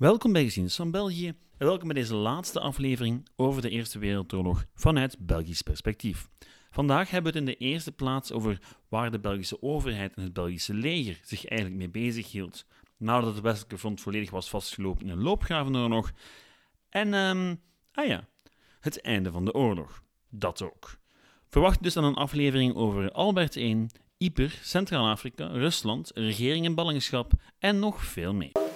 Welkom bij Geschiedenis van België en welkom bij deze laatste aflevering over de Eerste Wereldoorlog vanuit Belgisch perspectief. Vandaag hebben we het in de eerste plaats over waar de Belgische overheid en het Belgische leger zich eigenlijk mee bezig hield nadat het westelijke front volledig was vastgelopen in een loopgravenoorlog. En, ehm, ah ja, het einde van de oorlog. Dat ook. Verwacht dus dan een aflevering over Albert I, Yper, Centraal-Afrika, Rusland, regering en ballingschap en nog veel meer.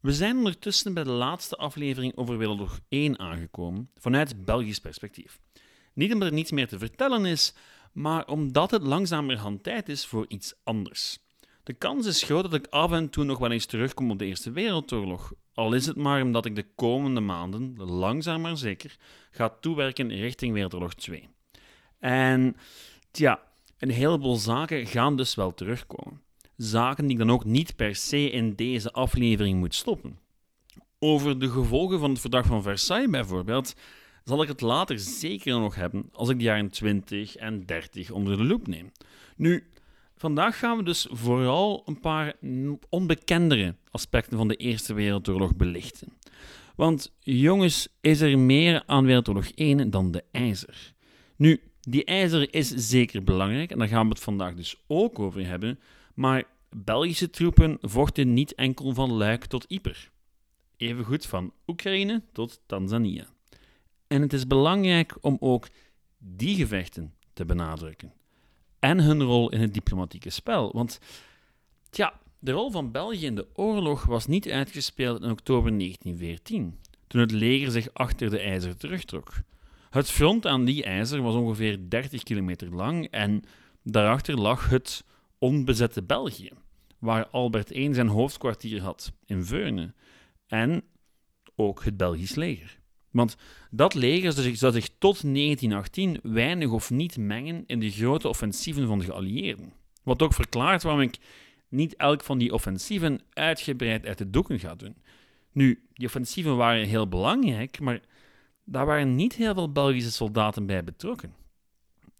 We zijn ondertussen bij de laatste aflevering over Wereldoorlog 1 aangekomen, vanuit Belgisch perspectief. Niet omdat er niets meer te vertellen is, maar omdat het langzamerhand tijd is voor iets anders. De kans is groot dat ik af en toe nog wel eens terugkom op de Eerste Wereldoorlog, al is het maar omdat ik de komende maanden, langzaam maar zeker, ga toewerken richting Wereldoorlog 2. En tja, een heleboel zaken gaan dus wel terugkomen. Zaken die ik dan ook niet per se in deze aflevering moet stoppen. Over de gevolgen van het Verdrag van Versailles bijvoorbeeld zal ik het later zeker nog hebben als ik de jaren 20 en 30 onder de loep neem. Nu, vandaag gaan we dus vooral een paar onbekendere aspecten van de Eerste Wereldoorlog belichten. Want jongens, is er meer aan Wereldoorlog 1 dan de ijzer? Nu, die ijzer is zeker belangrijk en daar gaan we het vandaag dus ook over hebben, maar Belgische troepen vochten niet enkel van Luik tot Yper. Evengoed van Oekraïne tot Tanzania. En het is belangrijk om ook die gevechten te benadrukken. En hun rol in het diplomatieke spel. Want tja, de rol van België in de oorlog was niet uitgespeeld in oktober 1914, toen het leger zich achter de ijzer terugtrok. Het front aan die ijzer was ongeveer 30 kilometer lang en daarachter lag het onbezette België, waar Albert I zijn hoofdkwartier had, in Veurne, en ook het Belgisch leger. Want dat leger zou zich tot 1918 weinig of niet mengen in de grote offensieven van de geallieerden. Wat ook verklaart waarom ik niet elk van die offensieven uitgebreid uit de doeken ga doen. Nu, die offensieven waren heel belangrijk, maar daar waren niet heel veel Belgische soldaten bij betrokken.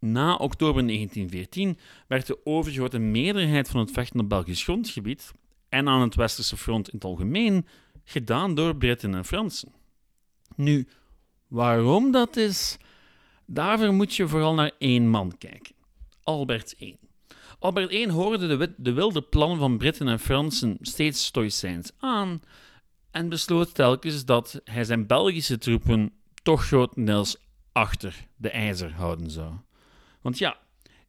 Na oktober 1914 werd de overgrote meerderheid van het vechten op Belgisch grondgebied en aan het Westerse front in het algemeen gedaan door Britten en Fransen. Nu, waarom dat is, daarvoor moet je vooral naar één man kijken: Albert I. Albert I hoorde de, de wilde plannen van Britten en Fransen steeds stoïcijns aan en besloot telkens dat hij zijn Belgische troepen toch grotendeels achter de ijzer houden zou. Want ja,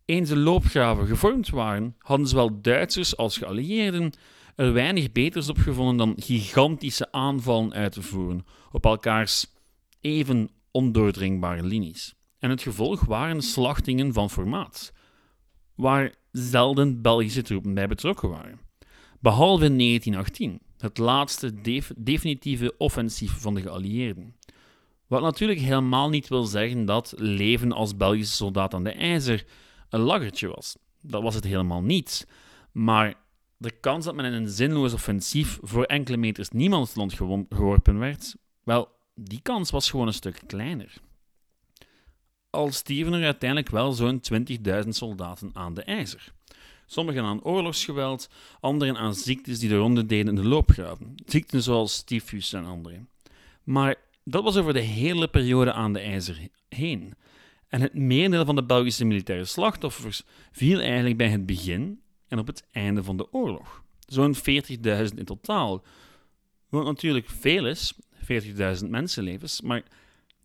eens de loopgraven gevormd waren, hadden zowel Duitsers als geallieerden er weinig beters op gevonden dan gigantische aanvallen uit te voeren op elkaars even ondoordringbare linies. En het gevolg waren slachtingen van formaat, waar zelden Belgische troepen bij betrokken waren. Behalve in 1918, het laatste definitieve offensief van de geallieerden. Wat natuurlijk helemaal niet wil zeggen dat leven als Belgische soldaat aan de ijzer een laggertje was. Dat was het helemaal niet. Maar de kans dat men in een zinloos offensief voor enkele meters niemandsland geworpen werd, wel, die kans was gewoon een stuk kleiner. Al stierven er uiteindelijk wel zo'n 20.000 soldaten aan de ijzer. Sommigen aan oorlogsgeweld, anderen aan ziektes die de ronde deden in de loopgraven. Ziekten zoals tyfus en andere. Maar dat was over de hele periode aan de ijzer heen. En het merendeel van de Belgische militaire slachtoffers viel eigenlijk bij het begin en op het einde van de oorlog. Zo'n 40.000 in totaal. Wat natuurlijk veel is, 40.000 mensenlevens, maar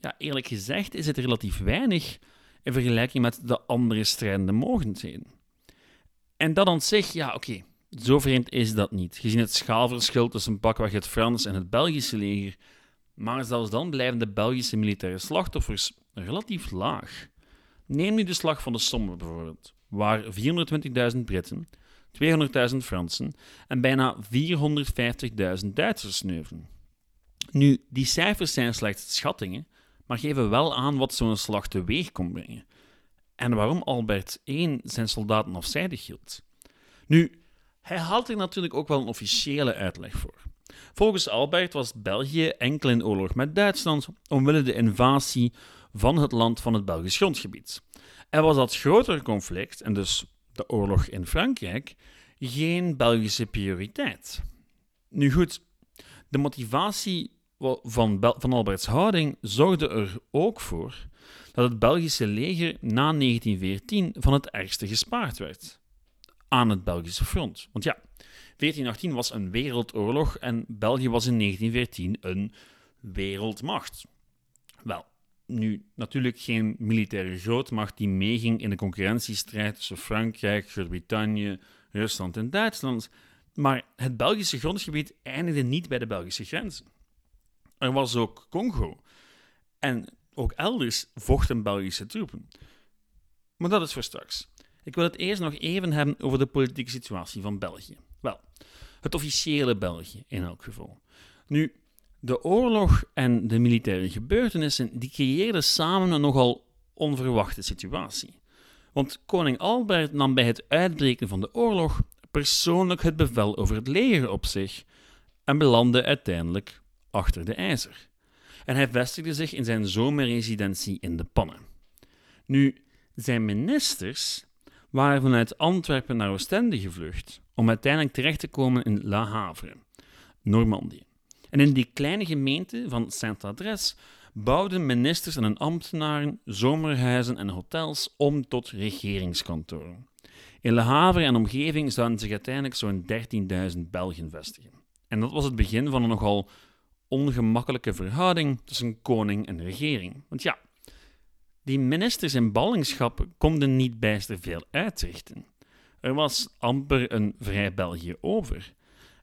ja, eerlijk gezegd is het relatief weinig in vergelijking met de andere strijdende mogendheden. En dat aan zich, ja oké, zo vreemd is dat niet, gezien het schaalverschil tussen pakweg het Frans en het Belgische leger, maar zelfs dan blijven de Belgische militaire slachtoffers relatief laag. Neem nu de slag van de Somme bijvoorbeeld waar 420.000 Britten, 200.000 Fransen en bijna 450.000 Duitsers sneuvelen. Nu, die cijfers zijn slechts schattingen, maar geven wel aan wat zo'n slag teweeg kon brengen. En waarom Albert I zijn soldaten afzijdig hield. Nu, hij had er natuurlijk ook wel een officiële uitleg voor. Volgens Albert was België enkel in oorlog met Duitsland omwille de invasie van het land van het Belgisch grondgebied. En was dat grotere conflict, en dus de oorlog in Frankrijk, geen Belgische prioriteit. Nu goed, de motivatie van, van Alberts houding zorgde er ook voor dat het Belgische leger na 1914 van het ergste gespaard werd aan het Belgische front. Want ja, 1418 was een wereldoorlog en België was in 1914 een wereldmacht. Wel, nu natuurlijk geen militaire grootmacht die meeging in de concurrentiestrijd tussen Frankrijk, Groot-Brittannië, Rusland en Duitsland, maar het Belgische grondgebied eindigde niet bij de Belgische grenzen. Er was ook Congo. En ook elders vochten Belgische troepen. Maar dat is voor straks. Ik wil het eerst nog even hebben over de politieke situatie van België. Wel, het officiële België in elk geval. Nu, de oorlog en de militaire gebeurtenissen die creëerden samen een nogal onverwachte situatie. Want koning Albert nam bij het uitbreken van de oorlog persoonlijk het bevel over het leger op zich en belandde uiteindelijk achter de ijzer. En hij vestigde zich in zijn zomerresidentie in de Pannen. Nu, zijn ministers waren vanuit Antwerpen naar Oostende gevlucht om uiteindelijk terecht te komen in La Havre, Normandië. En in die kleine gemeente van Saint-Adres bouwden ministers en ambtenaren zomerhuizen en hotels om tot regeringskantoren. In Le Havre en omgeving zouden zich uiteindelijk zo'n 13.000 Belgen vestigen. En dat was het begin van een nogal ongemakkelijke verhouding tussen koning en regering. Want ja, die ministers in ballingschap konden niet bijster veel uitrichten. Er was amper een vrij België over.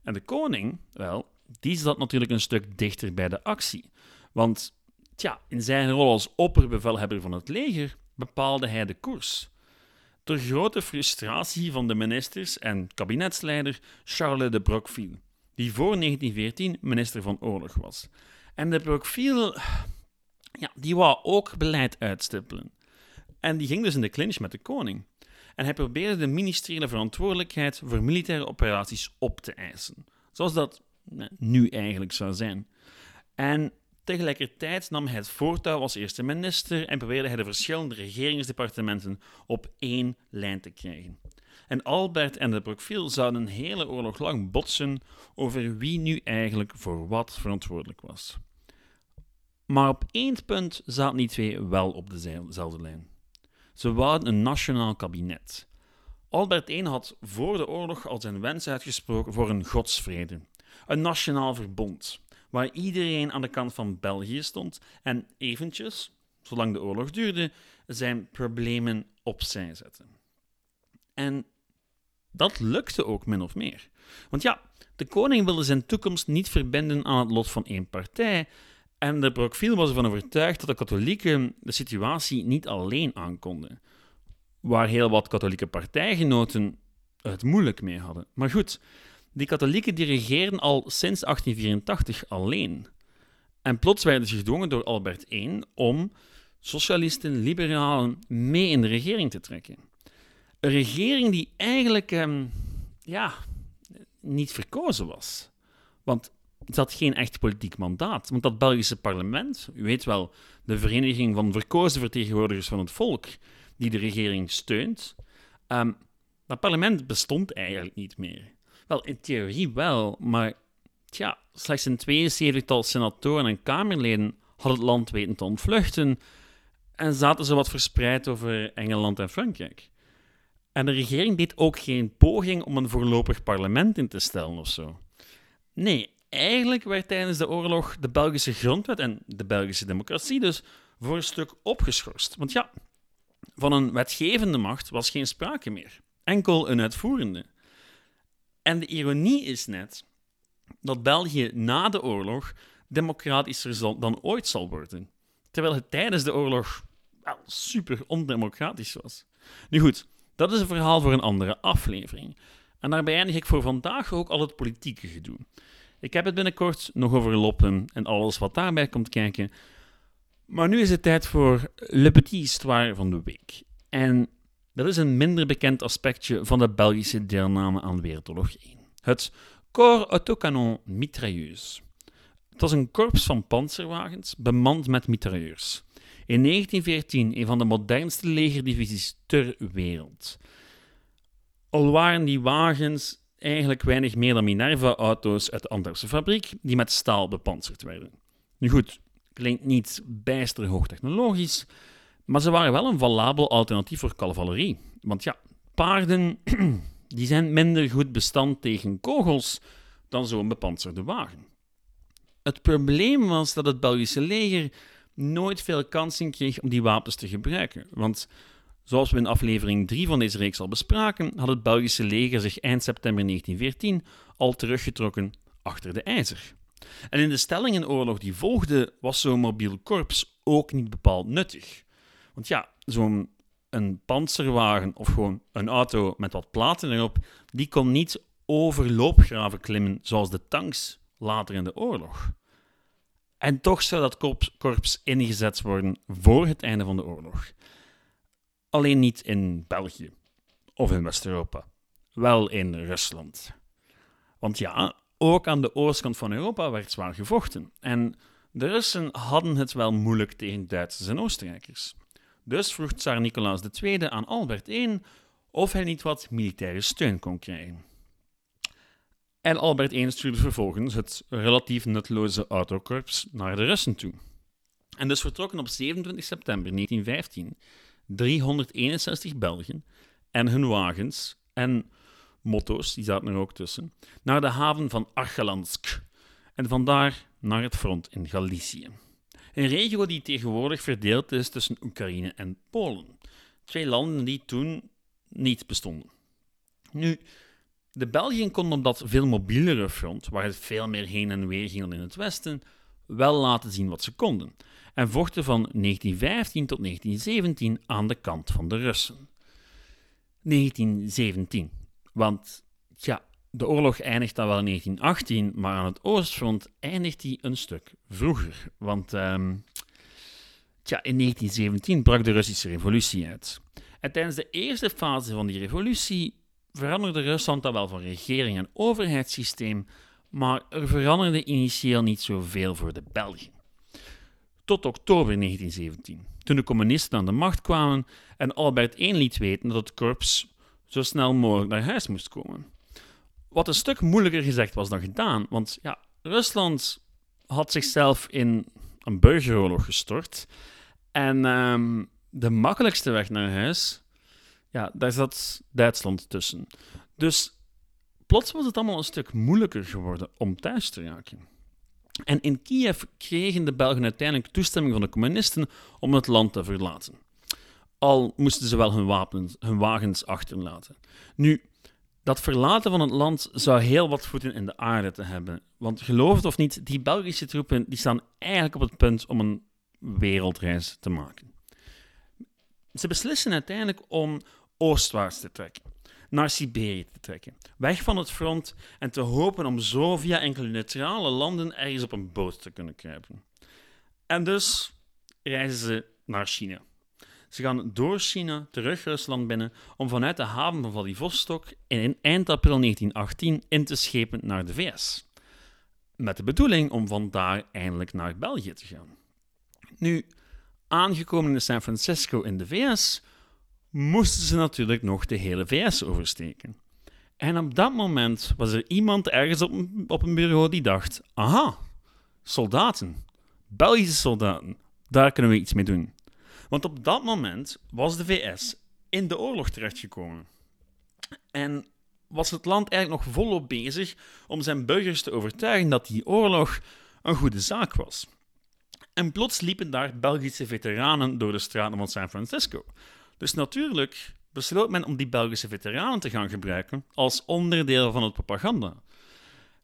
En de koning, wel, die zat natuurlijk een stuk dichter bij de actie. Want tja, in zijn rol als opperbevelhebber van het leger bepaalde hij de koers. Ter grote frustratie van de ministers en kabinetsleider Charles de Broqueville, die voor 1914 minister van Oorlog was. En de Broqueville, ja, die wou ook beleid uitstippelen. En die ging dus in de clinch met de koning. En hij probeerde de ministeriële verantwoordelijkheid voor militaire operaties op te eisen. Zoals dat nu eigenlijk zou zijn. En tegelijkertijd nam hij het voortouw als eerste minister en probeerde hij de verschillende regeringsdepartementen op één lijn te krijgen. En Albert en de Brookville zouden een hele oorlog lang botsen over wie nu eigenlijk voor wat verantwoordelijk was. Maar op één punt zaten die twee wel op dezelfde lijn. Ze wouden een nationaal kabinet. Albert I had voor de oorlog al zijn wens uitgesproken voor een godsvrede, een nationaal verbond, waar iedereen aan de kant van België stond en eventjes, zolang de oorlog duurde, zijn problemen opzij zette. En dat lukte ook min of meer. Want ja, de koning wilde zijn toekomst niet verbinden aan het lot van één partij. En de Brockville was ervan overtuigd dat de katholieken de situatie niet alleen aankonden. Waar heel wat katholieke partijgenoten het moeilijk mee hadden. Maar goed, die katholieken die regeerden al sinds 1884 alleen. En plots werden ze gedwongen door Albert I om socialisten, liberalen mee in de regering te trekken. Een regering die eigenlijk ehm, ja, niet verkozen was. Want het had geen echt politiek mandaat. Want dat Belgische parlement, u weet wel, de vereniging van verkozen vertegenwoordigers van het volk, die de regering steunt, um, dat parlement bestond eigenlijk niet meer. Wel, in theorie wel, maar tja, slechts een 72-tal senatoren en kamerleden had het land weten te ontvluchten en zaten ze wat verspreid over Engeland en Frankrijk. En de regering deed ook geen poging om een voorlopig parlement in te stellen of zo. Nee, eigenlijk werd tijdens de oorlog de Belgische grondwet en de Belgische democratie dus voor een stuk opgeschorst. Want ja, van een wetgevende macht was geen sprake meer, enkel een uitvoerende. En de ironie is net dat België na de oorlog democratischer dan ooit zal worden, terwijl het tijdens de oorlog wel, super ondemocratisch was. Nu goed, dat is een verhaal voor een andere aflevering. En daarbij eindig ik voor vandaag ook al het politieke gedoe. Ik heb het binnenkort nog over Loppen en alles wat daarbij komt kijken. Maar nu is het tijd voor Le Petit Histoire van de week. En dat is een minder bekend aspectje van de Belgische deelname aan Wereldoorlog 1. Het Corps Autocanon Mitrailleuse. Het was een korps van panzerwagens bemand met mitrailleurs. In 1914 een van de modernste legerdivisies ter wereld. Al waren die wagens eigenlijk weinig meer dan Minerva-auto's uit de Antwerpse fabriek die met staal bepanserd werden. Nu goed, klinkt niet bijster hoogtechnologisch, maar ze waren wel een valabel alternatief voor cavalerie. Want ja, paarden die zijn minder goed bestand tegen kogels dan zo'n bepanserde wagen. Het probleem was dat het Belgische leger nooit veel kansen kreeg om die wapens te gebruiken. Want zoals we in aflevering 3 van deze reeks al bespraken, had het Belgische leger zich eind september 1914 al teruggetrokken achter de ijzer. En in de stellingenoorlog die volgde, was zo'n mobiel korps ook niet bepaald nuttig. Want ja, zo'n een panzerwagen of gewoon een auto met wat platen erop, die kon niet over loopgraven klimmen zoals de tanks later in de oorlog. En toch zou dat korps ingezet worden voor het einde van de oorlog. Alleen niet in België of in West-Europa, wel in Rusland. Want ja, ook aan de oostkant van Europa werd zwaar gevochten. En de Russen hadden het wel moeilijk tegen Duitsers en Oostenrijkers. Dus vroeg Tsar Nicolaas II aan Albert I of hij niet wat militaire steun kon krijgen. En Albert I stuurde vervolgens het relatief nutteloze autokorps naar de Russen toe. En dus vertrokken op 27 september 1915 361 Belgen en hun wagens en motto's, die zaten er ook tussen, naar de haven van Archelansk en vandaar naar het front in Galicië. Een regio die tegenwoordig verdeeld is tussen Oekraïne en Polen. Twee landen die toen niet bestonden. Nu, de Belgen konden op dat veel mobielere front, waar het veel meer heen en weer ging dan in het westen, wel laten zien wat ze konden en vochten van 1915 tot 1917 aan de kant van de Russen. 1917, want ja, de oorlog eindigt dan wel in 1918, maar aan het oostfront eindigt die een stuk vroeger. Want um, tja, in 1917 brak de Russische revolutie uit. En tijdens de eerste fase van die revolutie veranderde Rusland dan wel van regering en overheidssysteem, maar er veranderde initieel niet zoveel voor de Belgen. Tot oktober 1917, toen de communisten aan de macht kwamen en Albert I liet weten dat het korps zo snel mogelijk naar huis moest komen. Wat een stuk moeilijker gezegd was dan gedaan, want ja, Rusland had zichzelf in een burgeroorlog gestort. En um, de makkelijkste weg naar huis, ja, daar zat Duitsland tussen. Dus plots was het allemaal een stuk moeilijker geworden om thuis te raken. En in Kiev kregen de Belgen uiteindelijk toestemming van de communisten om het land te verlaten. Al moesten ze wel hun, wapens, hun wagens achterlaten. Nu, dat verlaten van het land zou heel wat voeten in de aarde te hebben. Want geloof het of niet, die Belgische troepen die staan eigenlijk op het punt om een wereldreis te maken. Ze beslissen uiteindelijk om oostwaarts te trekken, naar Siberië te trekken, weg van het front en te hopen om zo via enkele neutrale landen ergens op een boot te kunnen kruipen. En dus reizen ze naar China. Ze gaan door China terug Rusland binnen om vanuit de haven van Vladivostok in eind april 1918 in te schepen naar de VS. Met de bedoeling om vandaar eindelijk naar België te gaan. Nu, aangekomen in San Francisco in de VS, moesten ze natuurlijk nog de hele VS oversteken. En op dat moment was er iemand ergens op een, op een bureau die dacht: aha, soldaten, Belgische soldaten, daar kunnen we iets mee doen. Want op dat moment was de VS in de oorlog terechtgekomen. En was het land eigenlijk nog volop bezig om zijn burgers te overtuigen dat die oorlog een goede zaak was. En plots liepen daar Belgische veteranen door de straten van San Francisco. Dus natuurlijk besloot men om die Belgische veteranen te gaan gebruiken als onderdeel van het propaganda.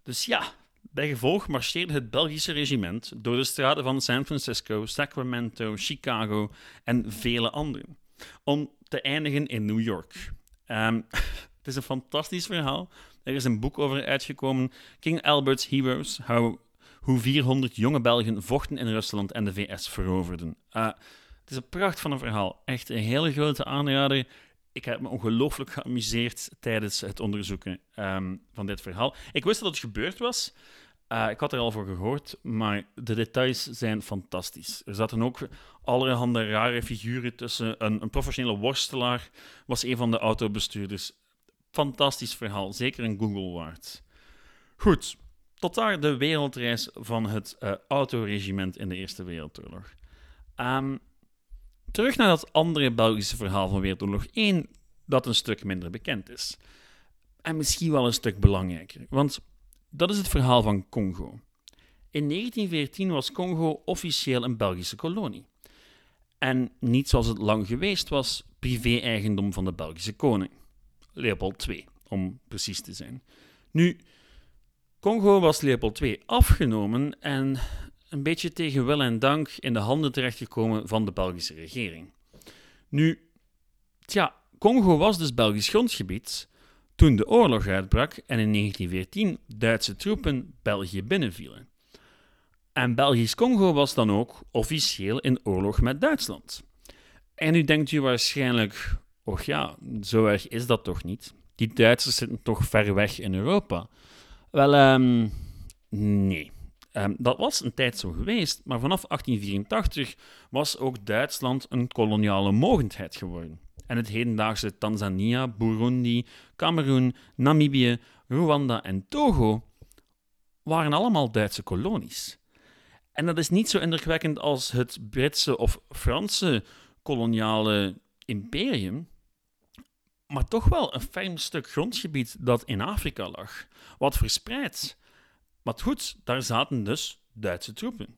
Dus ja, bij gevolg marcheerde het Belgische regiment door de straten van San Francisco, Sacramento, Chicago en vele anderen, om te eindigen in New York. Um, het is een fantastisch verhaal. Er is een boek over uitgekomen, King Albert's Heroes, hoe 400 jonge Belgen vochten in Rusland en de VS veroverden. Uh, het is een pracht van een verhaal. Echt een hele grote aanrader. ik heb me ongelooflijk geamuseerd tijdens het onderzoeken ehm, van dit verhaal. Ik wist dat het gebeurd was. Uh, ik had er al voor gehoord, maar de details zijn fantastisch. Er zaten ook allerhande rare figuren tussen. Een, een professionele worstelaar was een van de autobestuurders. Fantastisch verhaal, zeker een Google waard. Goed, tot daar de wereldreis van het uh, autoregiment in de Eerste Wereldoorlog. Um, terug naar dat andere Belgische verhaal van Wereldoorlog 1, dat een stuk minder bekend is. En misschien wel een stuk belangrijker, want dat is het verhaal van Congo. In 1914 was Congo officieel een Belgische kolonie. En niet zoals het lang geweest was, privé-eigendom van de Belgische koning. Leopold II, om precies te zijn. Nu, Congo was Leopold II afgenomen en een beetje tegen wil en dank in de handen terechtgekomen van de Belgische regering. Nu, tja, Congo was dus Belgisch grondgebied toen de oorlog uitbrak en in 1914 Duitse troepen België binnenvielen. En Belgisch-Congo was dan ook officieel in oorlog met Duitsland. En nu denkt u waarschijnlijk, och ja, zo erg is dat toch niet? Die Duitsers zitten toch ver weg in Europa? Wel, um, nee. Um, dat was een tijd zo geweest, maar vanaf 1884 was ook Duitsland een koloniale mogendheid geworden. En het hedendaagse Tanzania, Burundi, Cameroen, Namibië, Rwanda en Togo waren allemaal Duitse kolonies. En dat is niet zo indrukwekkend als het Britse of Franse koloniale imperium, maar toch wel een fijn stuk grondgebied dat in Afrika lag, wat verspreid. Maar goed, daar zaten dus Duitse troepen.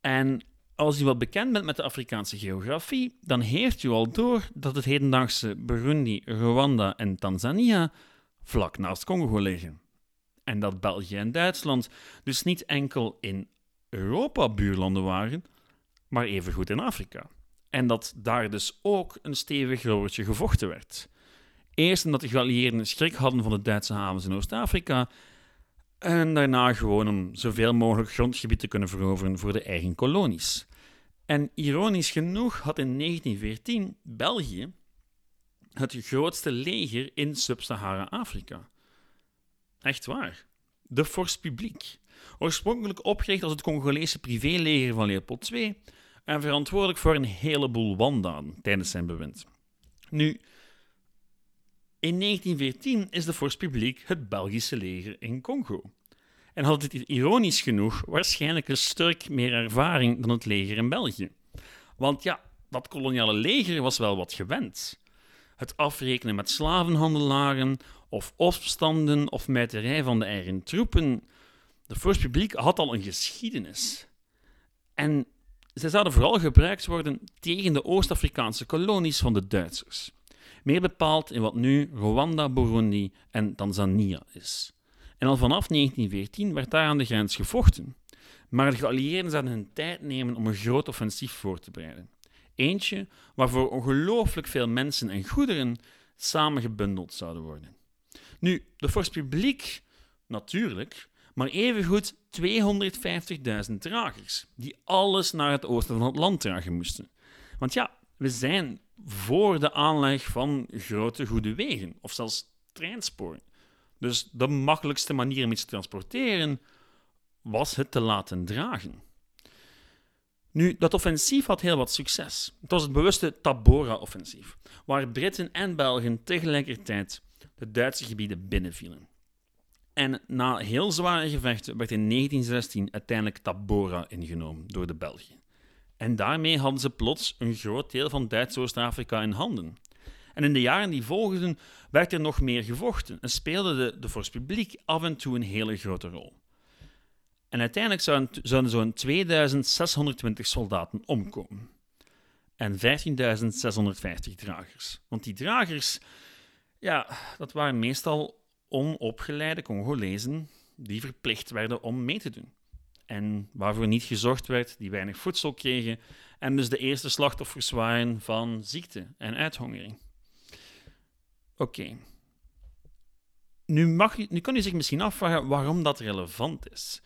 En als u wat bekend bent met de Afrikaanse geografie, dan heert u al door dat het hedendaagse Burundi, Rwanda en Tanzania vlak naast Congo liggen. En dat België en Duitsland dus niet enkel in Europa buurlanden waren, maar evengoed in Afrika. En dat daar dus ook een stevig roertje gevochten werd. Eerst omdat de geallieerden schrik hadden van de Duitse havens in Oost-Afrika, en daarna gewoon om zoveel mogelijk grondgebied te kunnen veroveren voor de eigen kolonies. En ironisch genoeg had in 1914 België het grootste leger in Sub-Sahara-Afrika. Echt waar. De Force Publiek. Oorspronkelijk opgericht als het Congolese privéleger van Leopold II en verantwoordelijk voor een heleboel wandaden tijdens zijn bewind. Nu, in 1914 is de Force Publiek het Belgische leger in Congo en had het ironisch genoeg waarschijnlijk een stuk meer ervaring dan het leger in België. Want ja, dat koloniale leger was wel wat gewend. Het afrekenen met slavenhandelaren, of opstanden of muiterij van de eigen troepen. De Force Publiek had al een geschiedenis. En zij zouden vooral gebruikt worden tegen de Oost-Afrikaanse kolonies van de Duitsers. Meer bepaald in wat nu Rwanda, Burundi en Tanzania is. En al vanaf 1914 werd daar aan de grens gevochten. Maar de geallieerden zouden hun tijd nemen om een groot offensief voor te bereiden. Eentje waarvoor ongelooflijk veel mensen en goederen samengebundeld zouden worden. Nu, de Force Publiek, natuurlijk, maar evengoed 250.000 dragers, die alles naar het oosten van het land dragen moesten. Want ja, we zijn voor de aanleg van grote goede wegen, of zelfs treinsporen. Dus de makkelijkste manier om iets te transporteren was het te laten dragen. Nu, dat offensief had heel wat succes. Het was het bewuste Tabora-offensief, waar Britten en Belgen tegelijkertijd de Duitse gebieden binnenvielen. En na heel zware gevechten werd in 1916 uiteindelijk Tabora ingenomen door de Belgen. En daarmee hadden ze plots een groot deel van Duits-Oost-Afrika in handen. En in de jaren die volgden werd er nog meer gevochten en speelde de, de Publiek af en toe een hele grote rol. En uiteindelijk zouden, zo'n 2620 soldaten omkomen. En 15.650 dragers. Want die dragers, ja, dat waren meestal onopgeleide Congolezen die verplicht werden om mee te doen. En waarvoor niet gezorgd werd, die weinig voedsel kregen en dus de eerste slachtoffers waren van ziekte en uithongering. Oké. Nu, mag, nu kan u zich misschien afvragen waarom dat relevant is.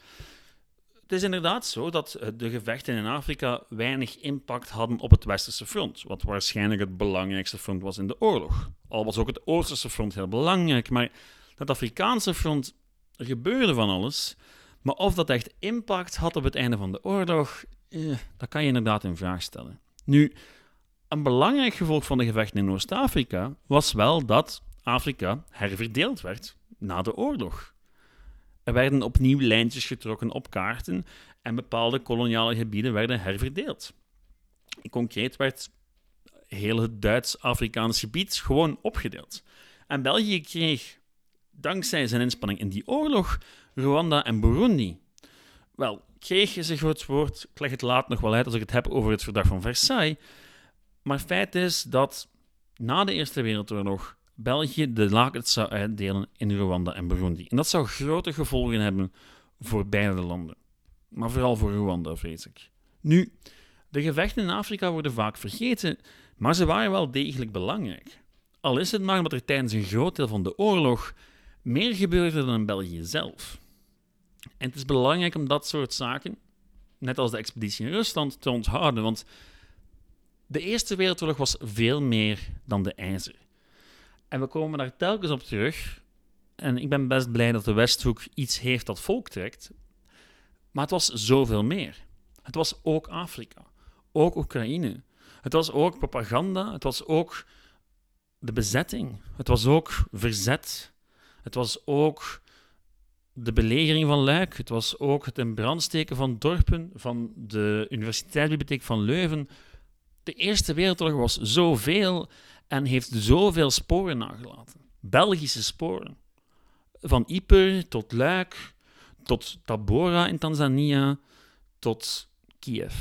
het is inderdaad zo dat eh, de gevechten in Afrika weinig impact hadden op het Westerse front, wat waarschijnlijk het belangrijkste front was in de oorlog. Al was ook het Oosterse front heel belangrijk, maar het Afrikaanse front, er gebeurde van alles. Maar of dat echt impact had op het einde van de oorlog, eh, dat kan je inderdaad in vraag stellen. Nu, een belangrijk gevolg van de gevechten in Oost-Afrika was wel dat Afrika herverdeeld werd na de oorlog. Er werden opnieuw lijntjes getrokken op kaarten en bepaalde koloniale gebieden werden herverdeeld. Concreet werd heel het Duits-Afrikaans gebied gewoon opgedeeld. En België kreeg, dankzij zijn inspanning in die oorlog, Rwanda en Burundi. Wel, kreeg is een groot woord, ik leg het laat nog wel uit als ik het heb over het verdrag van Versailles. Maar feit is dat na de Eerste Wereldoorlog België de lakens zou uitdelen in Rwanda en Burundi. En dat zou grote gevolgen hebben voor beide landen. Maar vooral voor Rwanda, vrees ik. Nu, de gevechten in Afrika worden vaak vergeten, maar ze waren wel degelijk belangrijk. Al is het maar omdat er tijdens een groot deel van de oorlog meer gebeurde dan in België zelf. En het is belangrijk om dat soort zaken, net als de expeditie in Rusland, te onthouden, want de Eerste Wereldoorlog was veel meer dan de ijzer. En we komen daar telkens op terug. En ik ben best blij dat de Westhoek iets heeft dat volk trekt. Maar het was zoveel meer. Het was ook Afrika, ook Oekraïne. Het was ook propaganda, het was ook de bezetting, het was ook verzet, het was ook de belegering van Luik, het was ook het in brand steken van dorpen, van de Universiteitsbibliotheek van Leuven. De Eerste Wereldoorlog was zoveel en heeft zoveel sporen nagelaten. Belgische sporen. Van Ypres tot Luik, tot Tabora in Tanzania, tot Kiev.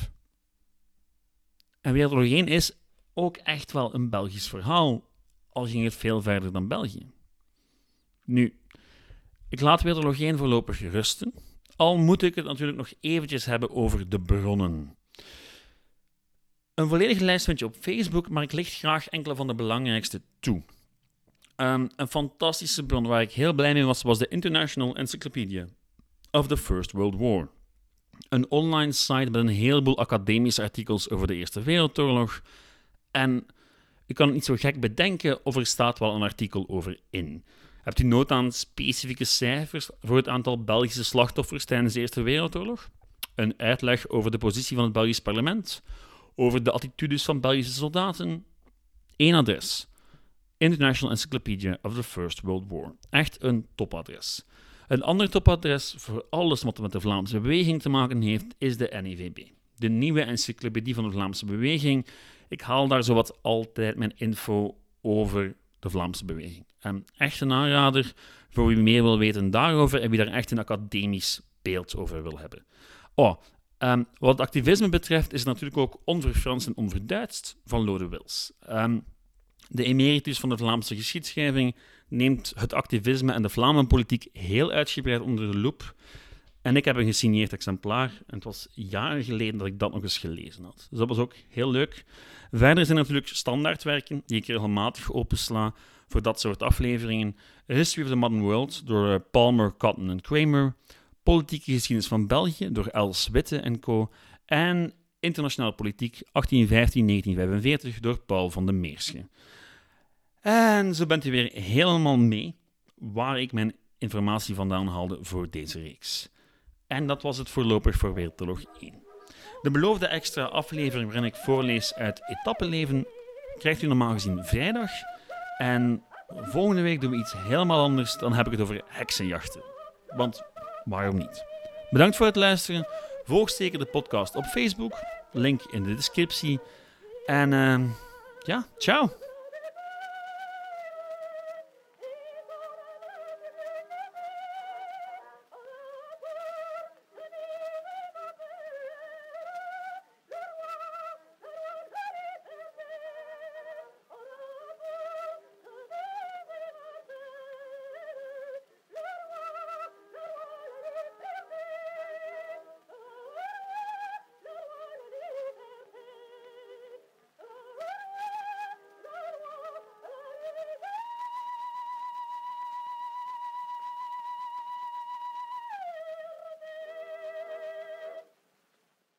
En Wereldoorlog 1 is ook echt wel een Belgisch verhaal, al ging het veel verder dan België. Nu, ik laat 1 voorlopig rusten, al moet ik het natuurlijk nog eventjes hebben over de bronnen. Een volledige lijst vind je op Facebook, maar ik licht graag enkele van de belangrijkste toe. Um, een fantastische bron waar ik heel blij mee was, was de International Encyclopedia of the First World War. Een online site met een heleboel academische artikels over de Eerste Wereldoorlog. En ik kan het niet zo gek bedenken of er staat wel een artikel over in. Hebt u nood aan specifieke cijfers voor het aantal Belgische slachtoffers tijdens de Eerste Wereldoorlog? Een uitleg over de positie van het Belgisch parlement? over de attitudes van Belgische soldaten. Eén adres. International Encyclopedia of the First World War. Echt een topadres. Een ander topadres voor alles wat met de Vlaamse beweging te maken heeft, is de NEVB. De nieuwe encyclopedie van de Vlaamse beweging. Ik haal daar zowat altijd mijn info over de Vlaamse beweging. Echt een aanrader voor wie meer wil weten daarover en wie daar echt een academisch beeld over wil hebben. Oh, Um, wat activisme betreft is het natuurlijk ook onverfranst en onverduidst van Lode Wils. Um, de emeritus van de Vlaamse geschiedschrijving neemt het activisme en de Vlaamenpolitiek heel uitgebreid onder de loep. En ik heb een gesigneerd exemplaar. En het was jaren geleden dat ik dat nog eens gelezen had. Dus dat was ook heel leuk. Verder zijn er natuurlijk standaardwerken die ik regelmatig opensla voor dat soort afleveringen. History of the Modern World door eh, Palmer, Cotton en Kramer. Politieke geschiedenis van België door Els Witte en co. En Internationale Politiek 1815-1945 door Paul van den Meersche. En zo bent u weer helemaal mee waar ik mijn informatie vandaan haalde voor deze reeks. En dat was het voorlopig voor Wereldoorlog 1. De beloofde extra aflevering waarin ik voorlees uit Etappeleven krijgt u normaal gezien vrijdag. En volgende week doen we iets helemaal anders. Dan heb ik het over heksenjachten. Want waarom niet? Bedankt voor het luisteren. Volg zeker de podcast op Facebook. Link in de descriptie. En uh, ja, ciao.